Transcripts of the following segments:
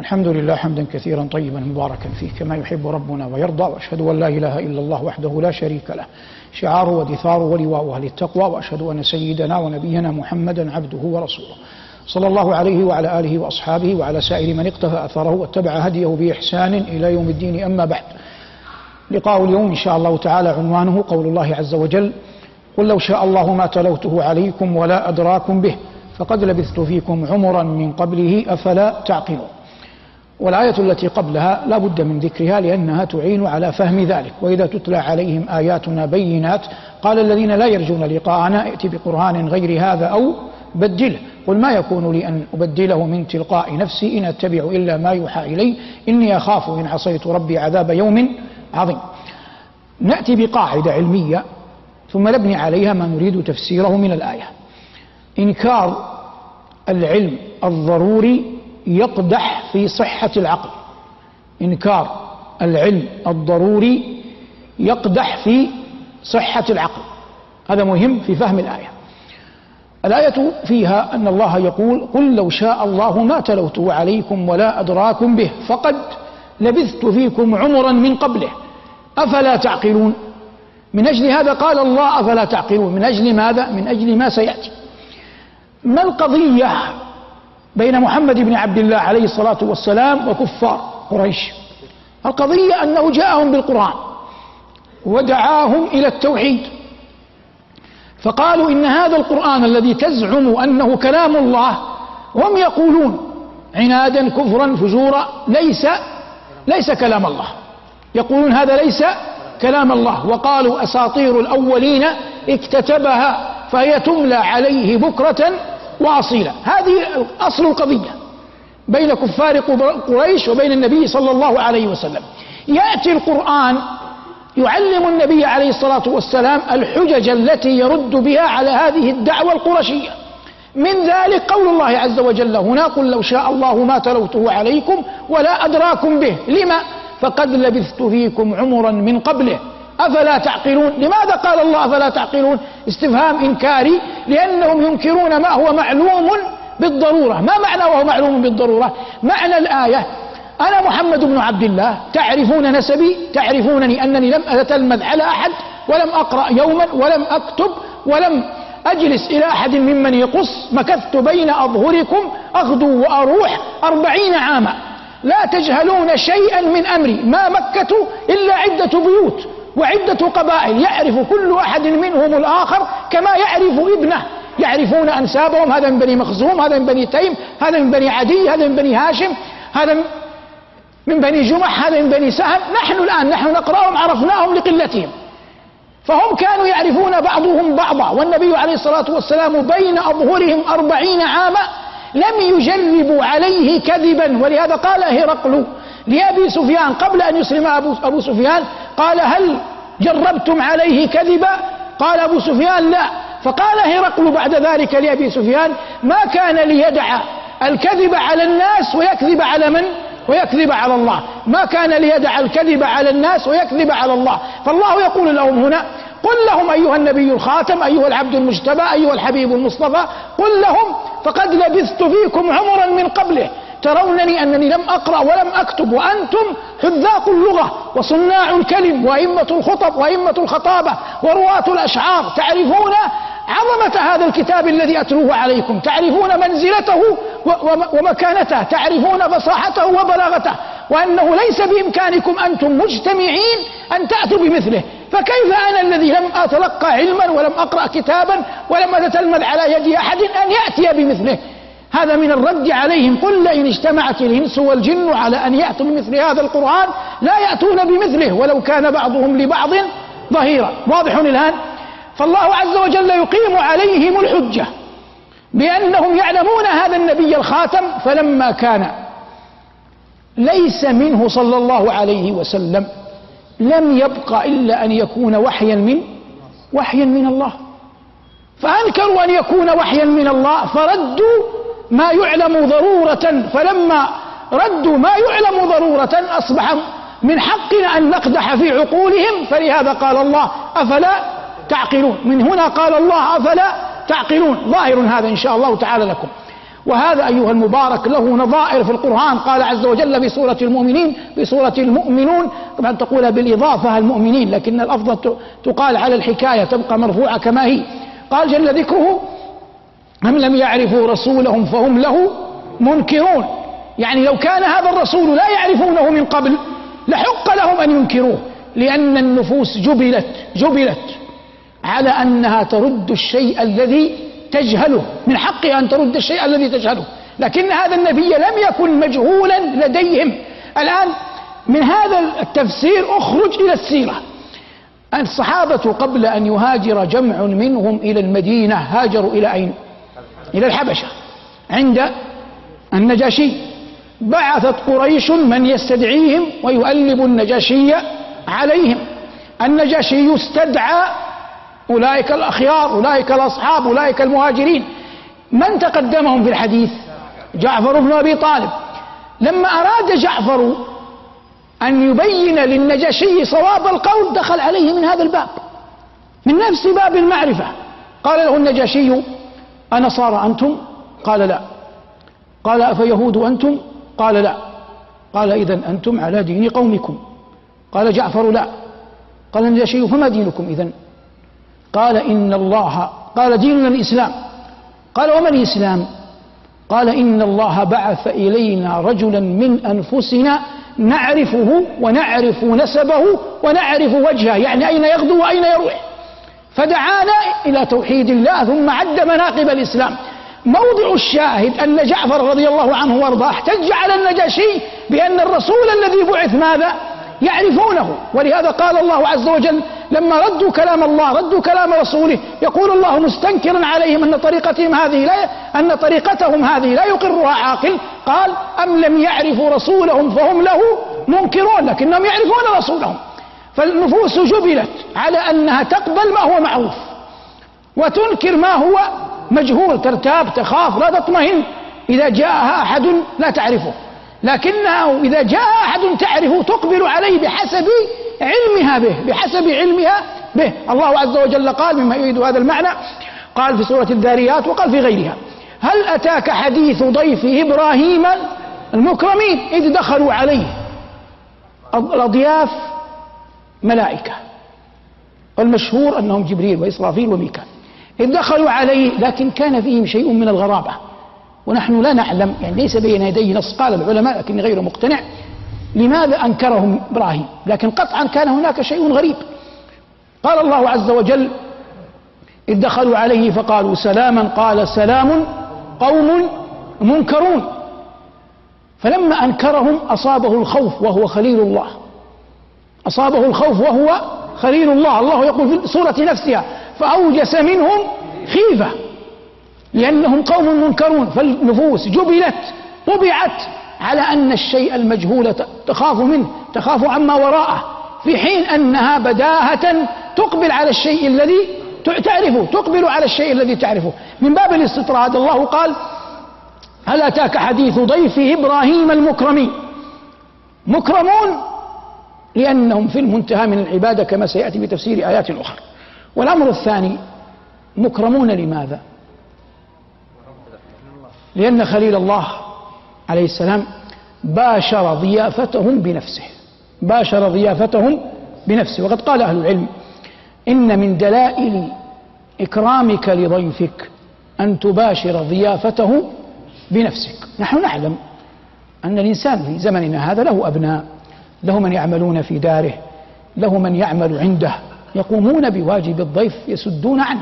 الحمد لله حمدا كثيرا طيبا مباركا فيه كما يحب ربنا ويرضى وأشهد أن لا إله إلا الله وحده لا شريك له. شعار ودثار ولواء أهل التقوى وأشهد أن سيدنا ونبينا محمدا عبده ورسوله. صلى الله عليه وعلى آله وأصحابه وعلى سائر من اقتفى أثره واتبع هديه بإحسان إلى يوم الدين. أما بعد لقاء اليوم إن شاء الله تعالى عنوانه قول الله عز وجل قل لو شاء الله ما تلوته عليكم ولا أدراكم به فقد لبثت فيكم عمرا من قبله أفلا تعقلون؟ والآية التي قبلها لا بد من ذكرها لأنها تعين على فهم ذلك. وإذا تتلى عليهم آياتنا بينات قال الذين لا يرجون لقاءنا ائت بقرآن غير هذا أو بدله. قل ما يكون لي أن أبدله من تلقاء نفسي إن أتبع إلا ما يوحى إلي. إني أخاف إن عصيت ربي عذاب يوم عظيم. نأتي بقاعدة علمية ثم نبني عليها ما نريد تفسيره من الآية. إنكار العلم الضروري يقدح في صحة العقل. إنكار العلم الضروري يقدح في صحة العقل. هذا مهم في فهم الآية. الآية فيها أن الله يقول قل لو شاء الله ما تلوته عليكم ولا أدراكم به فقد لبثت فيكم عمرا من قبله. أفلا تعقلون؟ من أجل هذا قال الله أفلا تعقلون؟ من أجل ماذا؟ من أجل ما سيأتي. ما القضية بين محمد بن عبد الله عليه الصلاة والسلام وكفار قريش. القضية أنه جاءهم بالقرآن ودعاهم إلى التوحيد. فقالوا إن هذا القرآن الذي تزعم أنه كلام الله هم يقولون عنادا كفرا فجورا ليس ليس كلام الله. يقولون هذا ليس كلام الله. وقالوا أساطير الأولين اكتتبها فهي تملى عليه بكرة وأصيلا. هذه أصل القضية بين كفار قريش وبين النبي صلى الله عليه وسلم. يأتي القرآن يعلم النبي عليه الصلاة والسلام الحجج التي يرد بها على هذه الدعوة القرشية. من ذلك قول الله عز وجل هنا قل لو شاء الله ما تلوته عليكم ولا أدراكم به. لما؟ فقد لبثت فيكم عمرا من قبله. أفلا تعقلون؟ لماذا قال الله أفلا تعقلون؟ استفهام إنكاري لأنهم ينكرون ما هو معلوم بالضرورة. ما معنى وهو معلوم بالضرورة؟ معنى الآية أنا محمد بن عبد الله تعرفون نسبي؟ تعرفونني أنني لم أتلمذ على أحد ولم أقرأ يوما ولم أكتب ولم أجلس إلى أحد ممن يقص. مكثت بين أظهركم أغدو وأروح أربعين عاما. لا تجهلون شيئا من أمري. ما مكة إلا عدة بيوت. وعدة قبائل يعرف كل أحد منهم الآخر كما يعرف ابنه. يعرفون أنسابهم هذا من بني مخزوم هذا من بني تيم هذا من بني عدي هذا من بني هاشم هذا من بني جمح هذا من بني سهل نحن الآن نحن نقرأهم عرفناهم لقلتهم. فهم كانوا يعرفون بعضهم بعضا والنبي عليه الصلاة والسلام بين أظهرهم أربعين عاما لم يجربوا عليه كذبا. ولهذا قال هرقل لأبي سفيان قبل أن يسلم أبو, أبو سفيان قال هل جربتم عليه كذبا؟ قال أبو سفيان لا. فقال هرقل بعد ذلك لأبي سفيان ما كان ليدع الكذب على الناس ويكذب على من؟ ويكذب على الله. ما كان ليدع الكذب على الناس ويكذب على الله. فالله يقول لهم هنا قل لهم أيها النبي الخاتم أيها العبد المجتبى أيها الحبيب المصطفى قل لهم فقد لبثت فيكم عمرا من قبله. ترونني أنني لم أقرأ ولم أكتب وأنتم حذاق اللغة وصناع الكلم وأئمة الخطب وأئمة الخطابة ورواة الأشعار. تعرفون عظمة هذا الكتاب الذي أتلوه عليكم؟ تعرفون منزلته ومكانته؟ تعرفون فصاحته وبلاغته؟ وأنه ليس بإمكانكم أنتم مجتمعين أن تأتوا بمثله. فكيف أنا الذي لم أتلقى علما ولم أقرأ كتابا ولم أتتلمذ على يد أحد أن يأتي بمثله؟ هذا من الرد عليهم. قل لئن اجتمعت الإنس والجن على أن يأتوا بمثل هذا القرآن لا يأتون بمثله ولو كان بعضهم لبعض ظهيرا. واضح الآن؟ فالله عز وجل يقيم عليهم الحجة بأنهم يعلمون هذا النبي الخاتم فلما كان ليس منه صلى الله عليه وسلم لم يبق إلا أن يكون وحيا من وحيا من الله. فأنكروا أن يكون وحيا من الله فردوا ما يعلم ضرورة فلما ردوا ما يعلم ضرورة أصبح من حقنا أن نقدح في عقولهم فلهذا قال الله أفلا تعقلون؟ من هنا قال الله أفلا تعقلون؟ ظاهر هذا إن شاء الله تعالى لكم. وهذا أيها المبارك له نظائر في القرآن قال عز وجل في سورة المؤمنين في سورة المؤمنون طبعا تقول بالإضافة المؤمنين لكن الأفضل تقال على الحكاية تبقى مرفوعة كما هي. قال جل ذكره أم لم يعرفوا رسولهم فهم له منكرون. يعني لو كان هذا الرسول لا يعرفونه من قبل لحق لهم أن ينكروه. لأن النفوس جبلت جبلت على أنها ترد الشيء الذي تجهله. من حقها أن ترد الشيء الذي تجهله. لكن هذا النبي لم يكن مجهولا لديهم. الآن من هذا التفسير أخرج إلى السيرة. الصحابة قبل أن يهاجر جمع منهم إلى المدينة هاجروا إلى أين؟ إلى الحبشة عند النجاشي. بعثت قريش من يستدعيهم ويؤلب النجاشي عليهم. النجاشي استدعى أولئك الأخيار أولئك الأصحاب أولئك المهاجرين. من تقدمهم في الحديث؟ جعفر بن أبي طالب. لما أراد جعفر أن يبين للنجاشي صواب القول دخل عليه من هذا الباب من نفس باب المعرفة. قال له النجاشي أنصارى أنتم؟ قال لا. قال أفيهود أنتم؟ قال لا. قال إذا أنتم على دين قومكم. قال جعفر لا. قال النجاشي فما دينكم إذا قال إن الله قال ديننا الإسلام. قال وما الإسلام؟ قال إن الله بعث إلينا رجلا من أنفسنا نعرفه ونعرف نسبه ونعرف وجهه. يعني أين يغدو وأين يروح؟ فدعانا إلى توحيد الله ثم عد مناقب الإسلام. موضع الشاهد أن جعفر رضي الله عنه وأرضاه احتج على النجاشي بأن الرسول الذي بعث ماذا؟ يعرفونه. ولهذا قال الله عز وجل لما ردوا كلام الله ردوا كلام رسوله يقول الله مستنكرا عليهم أن طريقتهم هذه لا أن طريقتهم هذه لا يقرها عاقل. قال أم لم يعرفوا رسولهم فهم له منكرون لكنهم يعرفون رسولهم. فالنفوس جبلت على أنها تقبل ما هو معروف وتنكر ما هو مجهول ترتاب تخاف لا تطمئن. إذا جاءها أحد لا تعرفه لكنها إذا جاء أحد تعرفه تقبل عليه بحسب علمها به بحسب علمها به. الله عز وجل قال مما يريد هذا المعنى قال في سورة الذاريات وقال في غيرها هل أتاك حديث ضيف إبراهيم المكرمين إذ دخلوا عليه؟ الأضياف ملائكة. والمشهور أنهم جبريل وإسرافيل وميكال إذ دخلوا عليه لكن كان فيهم شيء من الغرابة. ونحن لا نعلم يعني ليس بين يدي نص قال العلماء لكني غير مقتنع. لماذا أنكرهم إبراهيم؟ لكن قطعا كان هناك شيء غريب. قال الله عز وجل إذ دخلوا عليه فقالوا سلاما قال سلام قوم منكرون. فلما أنكرهم أصابه الخوف وهو خليل الله. أصابه الخوف وهو خليل الله. الله يقول في سورة نفسها فأوجس منهم خيفة لأنهم قوم منكرون. فالنفوس جبلت طبعت على أن الشيء المجهول تخاف منه تخاف عما وراءه في حين أنها بداهة تقبل على الشيء الذي تعرفه تقبل على الشيء الذي تعرفه. من باب الاستطراد الله قال هل أتاك حديث ضيف إبراهيم المكرمين مكرمون لأنهم في المنتهى من العبادة كما سيأتي بتفسير آيات أخرى. والأمر الثاني مكرمون لماذا؟ لأن خليل الله عليه السلام باشر ضيافتهم بنفسه. باشر ضيافتهم بنفسه. وقد قال أهل العلم إن من دلائل إكرامك لضيفك أن تباشر ضيافته بنفسك. نحن نعلم أن الإنسان في زمننا هذا له أبناء. له من يعملون في داره له من يعمل عنده يقومون بواجب الضيف يسدون عنه.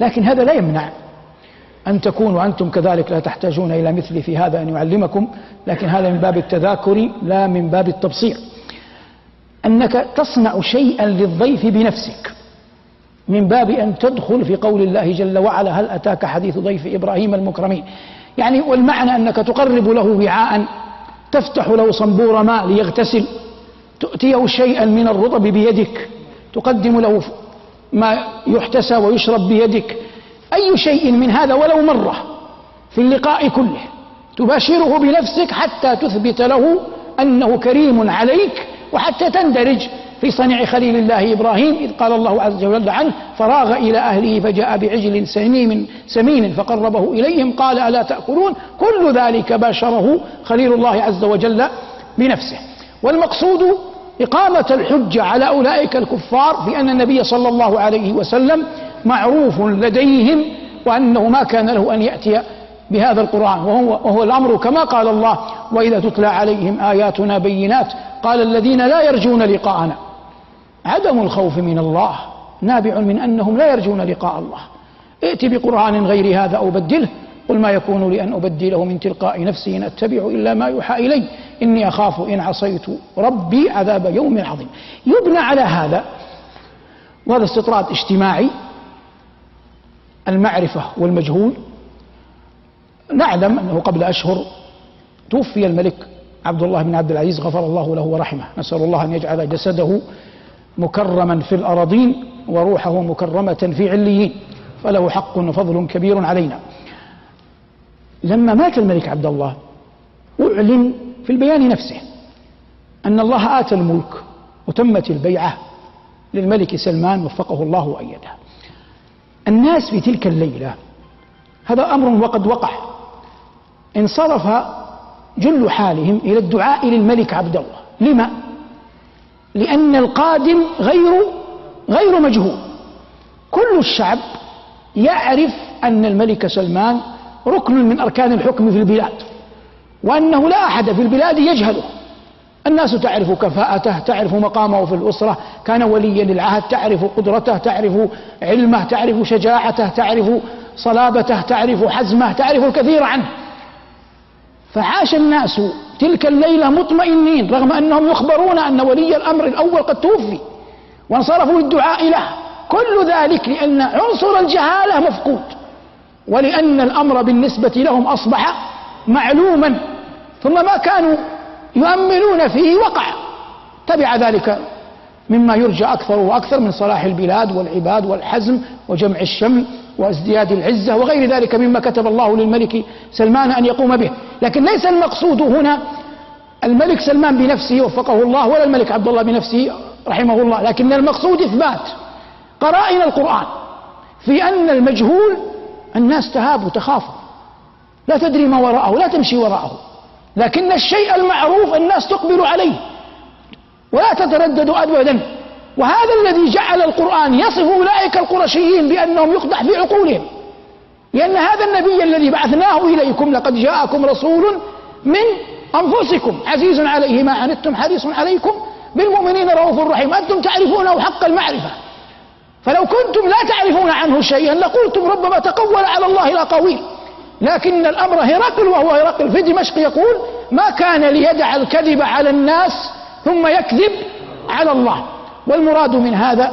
لكن هذا لا يمنع أن تكونوا أنتم كذلك لا تحتاجون إلى مثلي في هذا أن يعلمكم لكن هذا من باب التذاكر لا من باب التبصير. أنك تصنع شيئا للضيف بنفسك. من باب أن تدخل في قول الله جل وعلا هل أتاك حديث ضيف إبراهيم المكرمين؟ يعني والمعنى أنك تقرب له وعاء تفتح له صنبور ماء ليغتسل تؤتيه شيئا من الرطب بيدك تقدم له ما يحتسى ويشرب بيدك أي شيء من هذا ولو مرة في اللقاء كله تباشره بنفسك حتى تثبت له أنه كريم عليك وحتى تندرج في صنيع خليل الله إبراهيم إذ قال الله عز وجل عنه فراغ إلى أهله فجاء بعجل سمين سمين فقربه إليهم قال ألا تأكلون؟ كل ذلك باشره خليل الله عز وجل بنفسه. والمقصود إقامة الحجة على أولئك الكفار في أن النبي صلى الله عليه وسلم معروف لديهم وأنه ما كان له أن يأتي بهذا القرآن. وهو, وهو الأمر كما قال الله وإذا تتلى عليهم آياتنا بينات قال الذين لا يرجون لقاءنا. عدم الخوف من الله نابع من أنهم لا يرجون لقاء الله. ائت بقرآن غير هذا أو بدله قل ما يكون لي أن أبدله من تلقاء نفسي إن أتبع إلا ما يوحى إلي. إني أخاف إن عصيت ربي عذاب يوم عظيم. يبنى على هذا وهذا استطراد اجتماعي المعرفة والمجهول. نعلم أنه قبل أشهر توفي الملك عبد الله بن عبد العزيز غفر الله له ورحمه. نسأل الله أن يجعل جسده مكرما في الأراضين وروحه مكرمة في عليين فله حق وفضل كبير علينا. لما مات الملك عبد الله أعلن في البيان نفسه أن الله آتى الملك وتمت البيعة للملك سلمان وفقه الله وأيده الناس في تلك الليلة هذا أمر وقد وقع. انصرف جل حالهم إلى الدعاء للملك عبد الله. لما؟ لأن القادم غير غير مجهول. كل الشعب يعرف أن الملك سلمان ركن من أركان الحكم في البلاد وأنه لا أحد في البلاد يجهله. الناس تعرف كفاءته تعرف مقامه في الأسرة كان وليا للعهد تعرف قدرته تعرف علمه تعرف شجاعته تعرف صلابته تعرف حزمه تعرف الكثير عنه. فعاش الناس تلك الليلة مطمئنين رغم أنهم يخبرون أن ولي الأمر الأول قد توفي وانصرفوا للدعاء له. كل ذلك لأن عنصر الجهالة مفقود ولأن الأمر بالنسبة لهم أصبح معلوما. ثم ما كانوا يؤملون فيه وقع. تبع ذلك مما يرجى أكثر وأكثر من صلاح البلاد والعباد والحزم وجمع الشمل. وازدياد العزة وغير ذلك مما كتب الله للملك سلمان أن يقوم به. لكن ليس المقصود هنا الملك سلمان بنفسه وفقه الله ولا الملك عبد الله بنفسه رحمه الله. لكن المقصود إثبات قرائن القرآن في أن المجهول الناس تهاب وتخاف. لا تدري ما وراءه لا تمشي وراءه. لكن الشيء المعروف الناس تقبل عليه. ولا تتردد أبدا. وهذا الذي جعل القرآن يصف أولئك القرشيين بأنهم يقدح في عقولهم. لأن هذا النبي الذي بعثناه إليكم لقد جاءكم رسول من أنفسكم. عزيز عليه ما عنتم حريص عليكم. بالمؤمنين رؤوف رحيم. أنتم تعرفونه حق المعرفة. فلو كنتم لا تعرفون عنه شيئا لقلتم ربما تقول على الله الأقاويل لكن الأمر هرقل وهو هرقل. في دمشق يقول ما كان ليدع الكذب على الناس ثم يكذب على الله. والمراد من هذا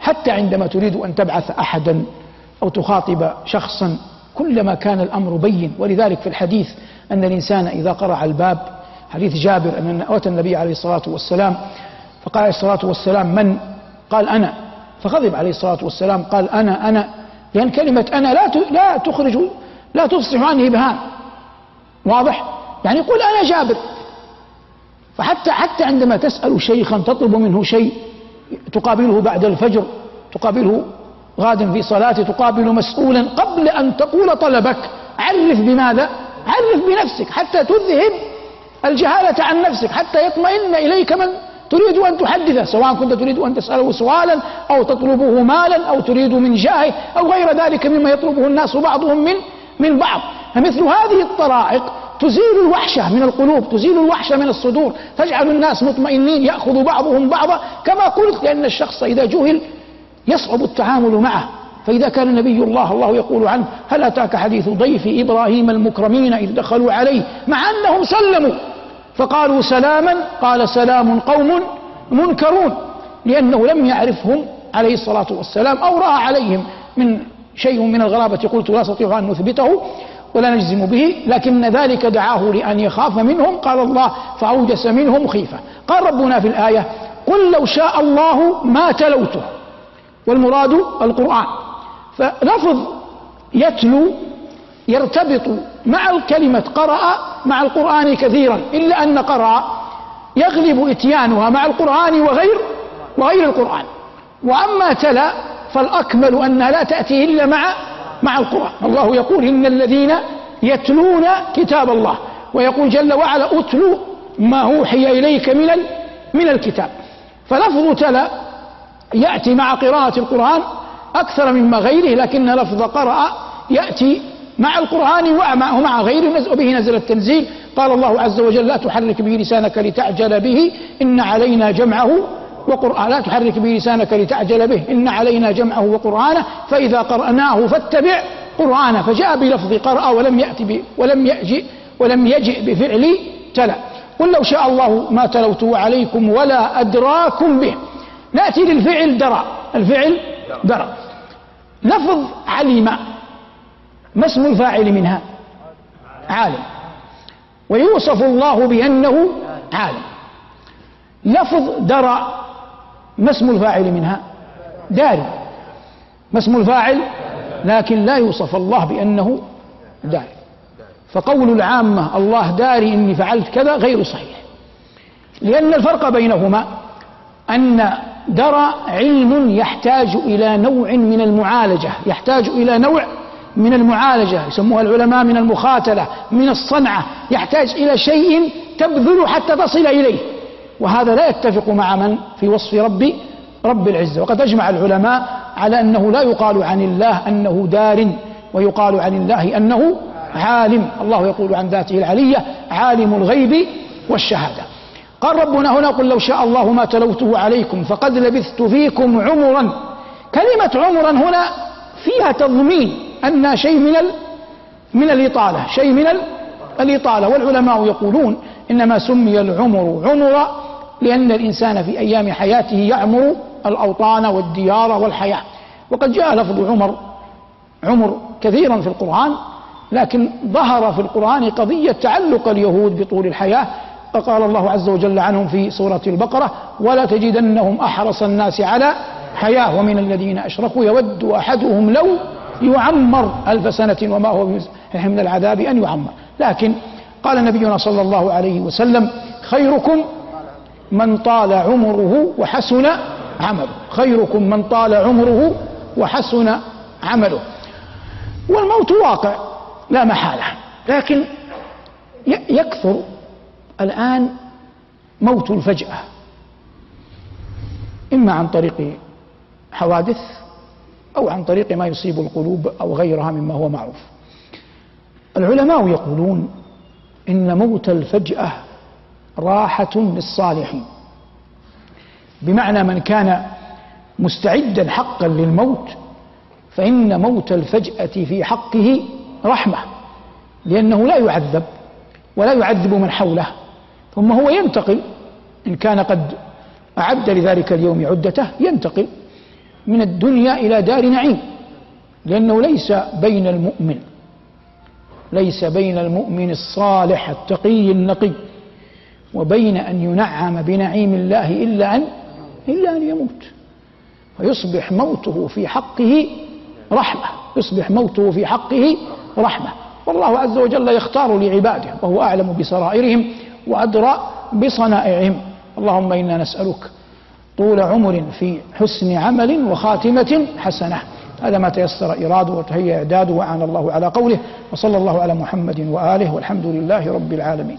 حتى عندما تريد أن تبعث أحدا أو تخاطب شخصا كلما كان الأمر بين. ولذلك في الحديث أن الإنسان إذا قرع الباب حديث جابر أن أتى النبي عليه الصلاة والسلام فقال عليه الصلاة والسلام من؟ قال أنا. فغضب عليه الصلاة والسلام قال أنا أنا. لأن كلمة أنا لا لا تخرج لا تفصح عنه إبهام. واضح؟ يعني قل أنا جابر. فحتى حتى عندما تسأل شيخا تطلب منه شيء تقابله بعد الفجر تقابله غاد في صلاته تقابل مسؤولا قبل أن تقول طلبك عرف بماذا؟ عرف بنفسك حتى تذهب الجهالة عن نفسك حتى يطمئن إليك من تريد أن تحدثه سواء كنت تريد أن تسأله سؤالا أو تطلبه مالا أو تريد من جاهه أو غير ذلك مما يطلبه الناس بعضهم من من بعض. فمثل هذه الطرائق تزيل الوحشة من القلوب تزيل الوحشة من الصدور تجعل الناس مطمئنين يأخذ بعضهم بعضا كما قلت لأن الشخص إذا جهل يصعب التعامل معه. فإذا كان نبي الله الله يقول عنه هل أتاك حديث ضيف إبراهيم المكرمين إذ دخلوا عليه؟ مع أنهم سلموا. فقالوا سلاما قال سلام قوم منكرون لأنه لم يعرفهم عليه الصلاة والسلام أو رأى عليهم من شيء من الغرابة. قلت لا أستطيع أن نثبته ولا نجزم به لكن ذلك دعاه لأن يخاف منهم قال الله فأوجس منهم خيفة. قال ربنا في الآية قل لو شاء الله ما تلوته. والمراد القرآن. فلفظ يتلو يرتبط مع الكلمة قرأ مع القرآن كثيرا إلا أن قرأ يغلب إتيانها مع القرآن وغير وغير القرآن. وأما تلا فالأكمل أنها لا تأتي إلا مع مع القرآن. الله يقول إن الذين يتلون كتاب الله ويقول جل وعلا أتلو ما أوحي إليك من من الكتاب. فلفظ تلا يأتي مع قراءة القرآن أكثر مما غيره لكن لفظ قرأ يأتي مع القرآن ومع غيره وبه نزل التنزيل. قال الله عز وجل لا تحرك به لسانك لتعجل به إن علينا جمعه وقرآن لا تحرك به لسانك لتعجل به. إن علينا جمعه وقرآنه فإذا قرأناه فاتبع قرآنه. فجاء بلفظ قرأ ولم يأتي ولم يأجئ ولم يجئ بفعل تلا. قل لو شاء الله ما تلوته عليكم ولا أدراكم به. نأتي للفعل درى. الفعل درى. لفظ علم. ما اسم الفاعل منها؟ عالم. ويوصف الله بأنه عالم. لفظ درى. ما اسم الفاعل منها؟ داري. ما اسم الفاعل؟ لكن لا يوصف الله بأنه داري. فقول العامة الله داري إني فعلت كذا غير صحيح. لأن الفرق بينهما أن درى علم يحتاج إلى نوع من المعالجة. يحتاج إلى نوع من المعالجة. يسموها العلماء من المخاتلة من الصنعة. يحتاج إلى شيء تبذل حتى تصل إليه. وهذا لا يتفق مع من في وصف ربي رب العزة. وقد أجمع العلماء على أنه لا يقال عن الله أنه دار ويقال عن الله أنه عالم. الله يقول عن ذاته العلية عالم الغيب والشهادة. قال ربنا هنا قل لو شاء الله ما تلوته عليكم فقد لبثت فيكم عمرا. كلمة عمرا هنا فيها تضمين أن شيء من من الإطالة شيء من الإطالة. والعلماء يقولون إنما سمي العمر عمرا لأن الإنسان في أيام حياته يعمر الأوطان والديار والحياة. وقد جاء لفظ عمر عمر كثيرا في القرآن لكن ظهر في القرآن قضية تعلق اليهود بطول الحياة. فقال الله عز وجل عنهم في سورة البقرة ولا تجدنهم أحرص الناس على حياة ومن الذين أشركوا يود أحدهم لو يعمر ألف سنة وما هو من العذاب أن يعمر. لكن قال نبينا صلى الله عليه وسلم خيركم من طال عمره وحسن عمله. خيركم من طال عمره وحسن عمله. والموت واقع لا محالة. لكن يكثر الآن موت الفجأة. إما عن طريق حوادث أو عن طريق ما يصيب القلوب أو غيرها مما هو معروف. العلماء يقولون إن موت الفجأة راحة للصالحين. بمعنى من كان مستعدا حقا للموت فإن موت الفجأة في حقه رحمة لأنه لا يعذب ولا يعذب من حوله. ثم هو ينتقل إن كان قد أعد لذلك اليوم عدته ينتقل من الدنيا إلى دار نعيم لأنه ليس بين المؤمن ليس بين المؤمن الصالح التقي النقي. وبين أن ينعم بنعيم الله إلا أن إلا أن يموت. فيصبح موته في حقه رحمة. يصبح موته في حقه رحمة. والله عز وجل يختار لعباده وهو أعلم بسرائرهم وأدرى بصنائعهم. اللهم إنا نسألك طول عمر في حسن عمل وخاتمة حسنة. هذا ما تيسر إراده وتهيأ إعداده وأعان الله على قوله وصلى الله على محمد وآله والحمد لله رب العالمين.